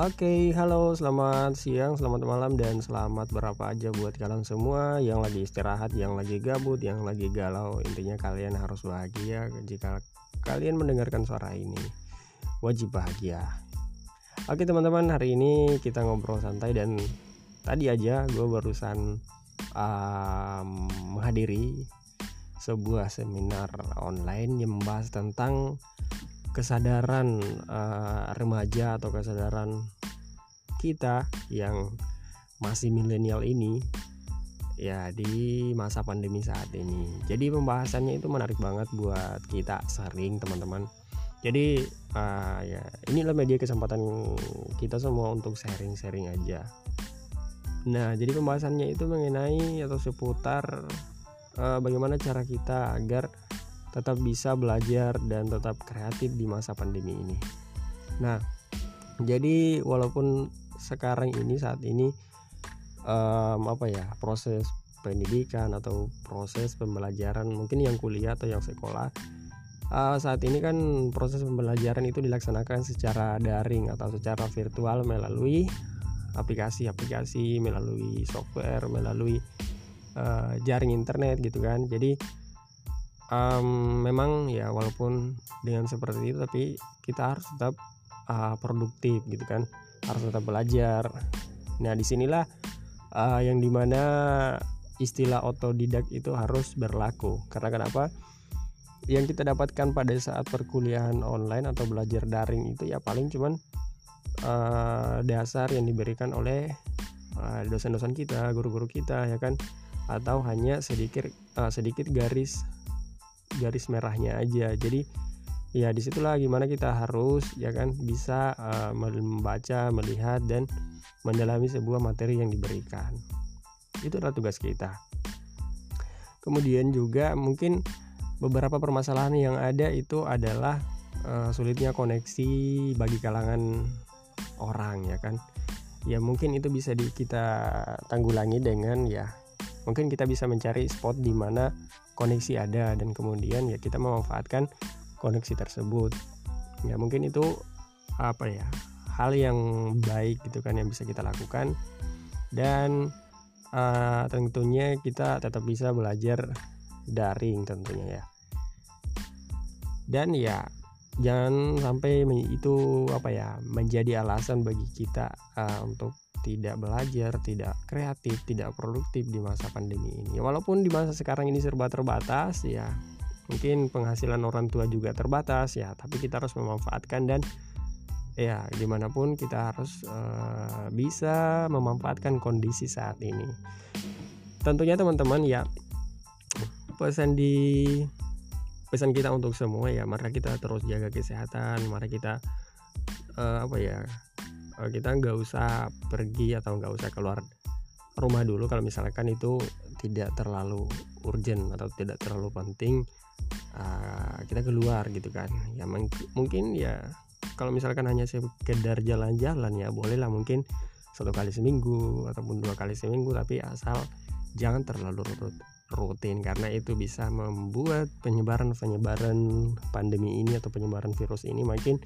Oke, halo, selamat siang, selamat malam, dan selamat berapa aja buat kalian semua yang lagi istirahat, yang lagi gabut, yang lagi galau. Intinya kalian harus bahagia jika kalian mendengarkan suara ini. Wajib bahagia. Oke teman-teman, hari ini kita ngobrol santai dan tadi aja gue barusan um, menghadiri sebuah seminar online yang membahas tentang kesadaran uh, remaja atau kesadaran kita yang masih milenial ini ya di masa pandemi saat ini. Jadi pembahasannya itu menarik banget buat kita sering teman-teman. Jadi uh, ya inilah media kesempatan kita semua untuk sharing-sharing aja. Nah, jadi pembahasannya itu mengenai atau seputar uh, bagaimana cara kita agar tetap bisa belajar dan tetap kreatif di masa pandemi ini. Nah, jadi walaupun sekarang ini saat ini um, apa ya proses pendidikan atau proses pembelajaran mungkin yang kuliah atau yang sekolah uh, saat ini kan proses pembelajaran itu dilaksanakan secara daring atau secara virtual melalui aplikasi-aplikasi melalui software melalui uh, jaring internet gitu kan jadi um, memang ya walaupun dengan seperti itu tapi kita harus tetap uh, produktif gitu kan. Harus tetap belajar. Nah di sinilah uh, yang di mana istilah otodidak itu harus berlaku. Karena kenapa? Yang kita dapatkan pada saat perkuliahan online atau belajar daring itu ya paling cuman uh, dasar yang diberikan oleh dosen-dosen uh, kita guru-guru kita ya kan? Atau hanya sedikit uh, sedikit garis garis merahnya aja. Jadi ya di situlah gimana kita harus ya kan bisa uh, membaca melihat dan mendalami sebuah materi yang diberikan. Itu adalah tugas kita. Kemudian juga mungkin beberapa permasalahan yang ada itu adalah uh, sulitnya koneksi bagi kalangan orang ya kan. Ya mungkin itu bisa di, kita tanggulangi dengan ya mungkin kita bisa mencari spot di mana koneksi ada dan kemudian ya kita memanfaatkan koneksi tersebut. Ya mungkin itu apa ya hal yang baik gitu kan yang bisa kita lakukan. Dan uh, tentunya kita tetap bisa belajar daring tentunya ya. Dan ya jangan sampai itu apa ya menjadi alasan bagi kita uh, untuk tidak belajar, tidak kreatif, tidak produktif di masa pandemi ini. Walaupun di masa sekarang ini serba terbatas, ya mungkin penghasilan orang tua juga terbatas, ya. Tapi kita harus memanfaatkan dan ya di mana pun kita harus uh, bisa memanfaatkan kondisi saat ini. Tentunya teman-teman ya pesan di pesan kita untuk semua ya mari kita terus jaga kesehatan mari kita uh, apa ya kita nggak usah pergi atau nggak usah keluar rumah dulu kalau misalkan itu tidak terlalu urgent atau tidak terlalu penting uh, kita keluar gitu kan. Ya mungkin ya kalau misalkan hanya sekedar jalan-jalan ya bolehlah mungkin satu kali seminggu ataupun dua kali seminggu tapi asal jangan terlalu rutin karena itu bisa membuat penyebaran penyebaran pandemi ini atau penyebaran virus ini makin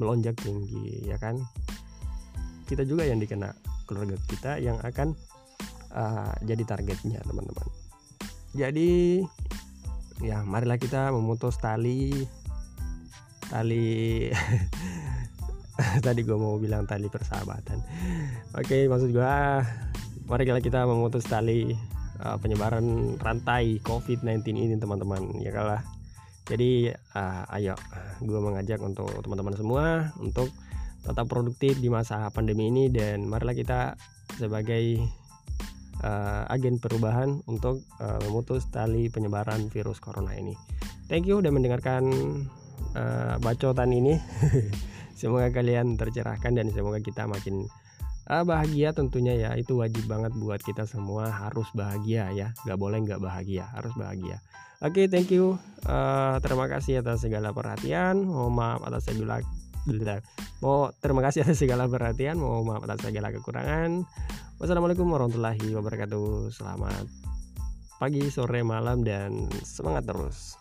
melonjak tinggi ya kan kita juga yang dikena keluarga kita yang akan uh, jadi targetnya teman-teman. Jadi ya marilah kita memutus tali tali tadi gue mau bilang tali persahabatan. Oke maksud gue mari kita memutus tali uh, penyebaran rantai COVID-19 ini teman-teman ya kalah. Jadi uh, ayo gue mengajak untuk teman-teman semua untuk tetap produktif di masa pandemi ini dan marilah kita sebagai uh, agen perubahan untuk uh, memutus tali penyebaran virus corona ini. Thank you udah mendengarkan uh, bacotan ini. semoga kalian tercerahkan dan semoga kita makin uh, bahagia tentunya ya. Itu wajib banget buat kita semua harus bahagia ya. Gak boleh nggak bahagia, harus bahagia. Oke, okay, thank you. Uh, terima kasih atas segala perhatian. Mohon maaf atas segala Mau terima kasih atas segala perhatian, mau maaf atas segala kekurangan. Wassalamualaikum warahmatullahi wabarakatuh. Selamat pagi, sore, malam dan semangat terus.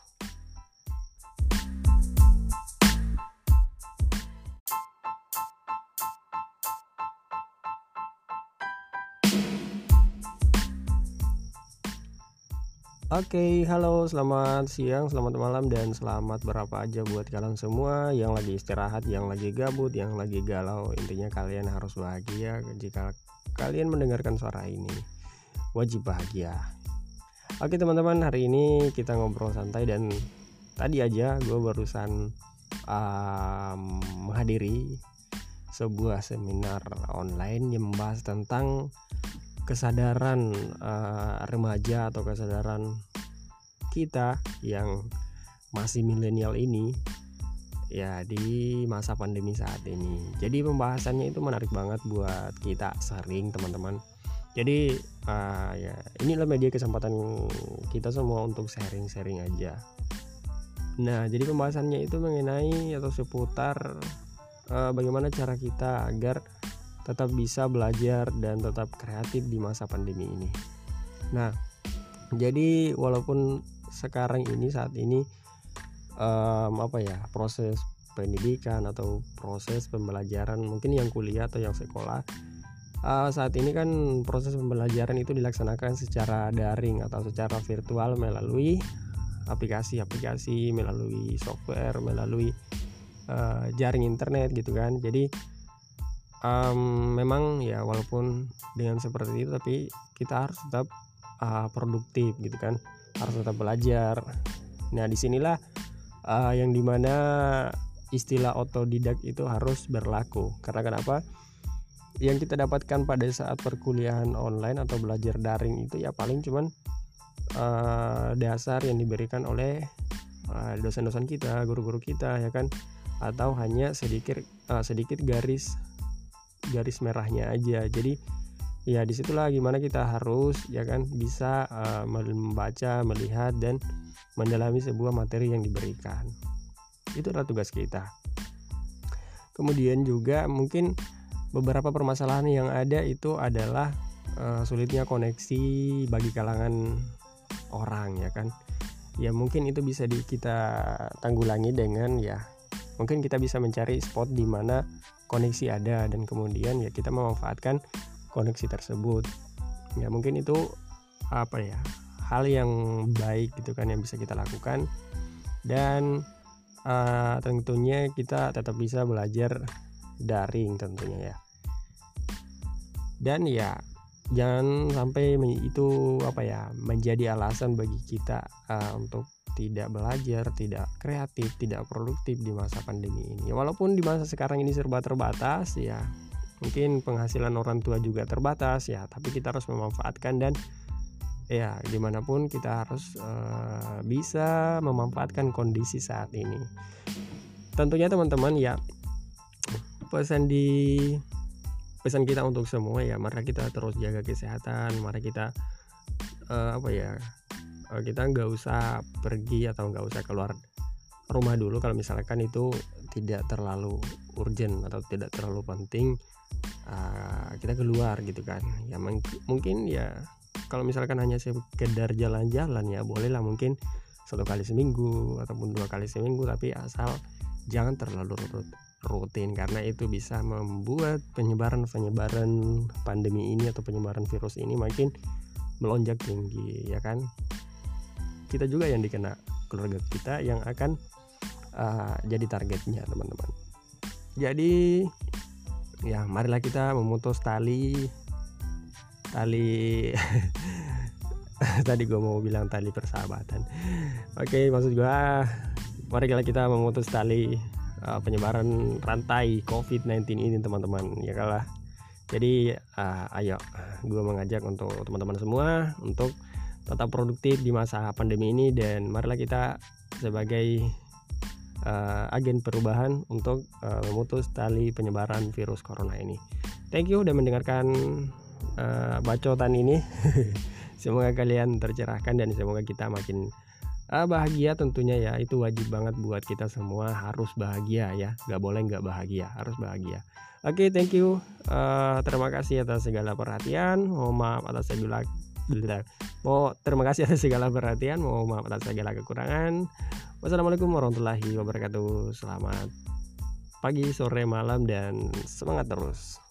Oke, halo, selamat siang, selamat malam, dan selamat berapa aja buat kalian semua yang lagi istirahat, yang lagi gabut, yang lagi galau. Intinya kalian harus bahagia jika kalian mendengarkan suara ini. Wajib bahagia. Oke teman-teman, hari ini kita ngobrol santai dan tadi aja gue barusan um, menghadiri sebuah seminar online yang membahas tentang kesadaran uh, remaja atau kesadaran kita yang masih milenial ini ya di masa pandemi saat ini. Jadi pembahasannya itu menarik banget buat kita sering teman-teman. Jadi uh, ya inilah media kesempatan kita semua untuk sharing-sharing aja. Nah, jadi pembahasannya itu mengenai atau seputar uh, bagaimana cara kita agar tetap bisa belajar dan tetap kreatif di masa pandemi ini. Nah, jadi walaupun sekarang ini saat ini um, apa ya proses pendidikan atau proses pembelajaran mungkin yang kuliah atau yang sekolah uh, saat ini kan proses pembelajaran itu dilaksanakan secara daring atau secara virtual melalui aplikasi-aplikasi melalui software melalui uh, jaring internet gitu kan jadi um, memang ya walaupun dengan seperti itu tapi kita harus tetap uh, produktif gitu kan. Harus tetap belajar. Nah di sinilah uh, yang di mana istilah otodidak itu harus berlaku. Karena kenapa? Yang kita dapatkan pada saat perkuliahan online atau belajar daring itu ya paling cuman uh, dasar yang diberikan oleh dosen-dosen uh, kita guru-guru kita ya kan? Atau hanya sedikit uh, sedikit garis garis merahnya aja. Jadi ya di situlah gimana kita harus ya kan bisa uh, membaca melihat dan mendalami sebuah materi yang diberikan. Itu adalah tugas kita. Kemudian juga mungkin beberapa permasalahan yang ada itu adalah uh, sulitnya koneksi bagi kalangan orang ya kan. Ya mungkin itu bisa di, kita tanggulangi dengan ya mungkin kita bisa mencari spot di mana koneksi ada dan kemudian ya kita memanfaatkan koneksi tersebut. Ya mungkin itu apa ya hal yang baik gitu kan yang bisa kita lakukan. Dan uh, tentunya kita tetap bisa belajar daring tentunya ya. Dan ya jangan sampai itu apa ya menjadi alasan bagi kita uh, untuk tidak belajar, tidak kreatif, tidak produktif di masa pandemi ini. Walaupun di masa sekarang ini serba terbatas ya, mungkin penghasilan orang tua juga terbatas ya, tapi kita harus memanfaatkan dan ya di mana pun kita harus uh, bisa memanfaatkan kondisi saat ini. Tentunya teman-teman ya pesan di pesan kita untuk semua ya mari kita terus jaga kesehatan mari kita uh, apa ya kita nggak usah pergi atau nggak usah keluar rumah dulu kalau misalkan itu tidak terlalu urgent atau tidak terlalu penting uh, kita keluar gitu kan. Ya mungkin ya kalau misalkan hanya sekedar jalan-jalan ya bolehlah mungkin satu kali seminggu ataupun dua kali seminggu tapi asal jangan terlalu rutin karena itu bisa membuat penyebaran penyebaran pandemi ini atau penyebaran virus ini makin melonjak tinggi ya kan kita juga yang dikena keluarga kita yang akan uh, jadi targetnya teman-teman. Jadi ya marilah kita memutus tali tali tadi gue mau bilang tali persahabatan. Oke maksud gue marilah kita memutus tali uh, penyebaran rantai COVID-19 ini teman-teman ya kalah. Jadi uh, ayo gue mengajak untuk teman-teman semua untuk tetap produktif di masa pandemi ini dan marilah kita sebagai uh, agen perubahan untuk uh, memutus tali penyebaran virus corona ini. Thank you udah mendengarkan uh, bacotan ini. semoga kalian tercerahkan dan semoga kita makin uh, bahagia tentunya ya. Itu wajib banget buat kita semua harus bahagia ya. Nggak boleh nggak bahagia harus bahagia. Oke okay, thank you. Uh, terima kasih atas segala perhatian. Mohon maaf atas segala Mau terima kasih atas segala perhatian, mau maaf atas segala kekurangan. Wassalamualaikum warahmatullahi wabarakatuh. Selamat pagi, sore, malam dan semangat terus.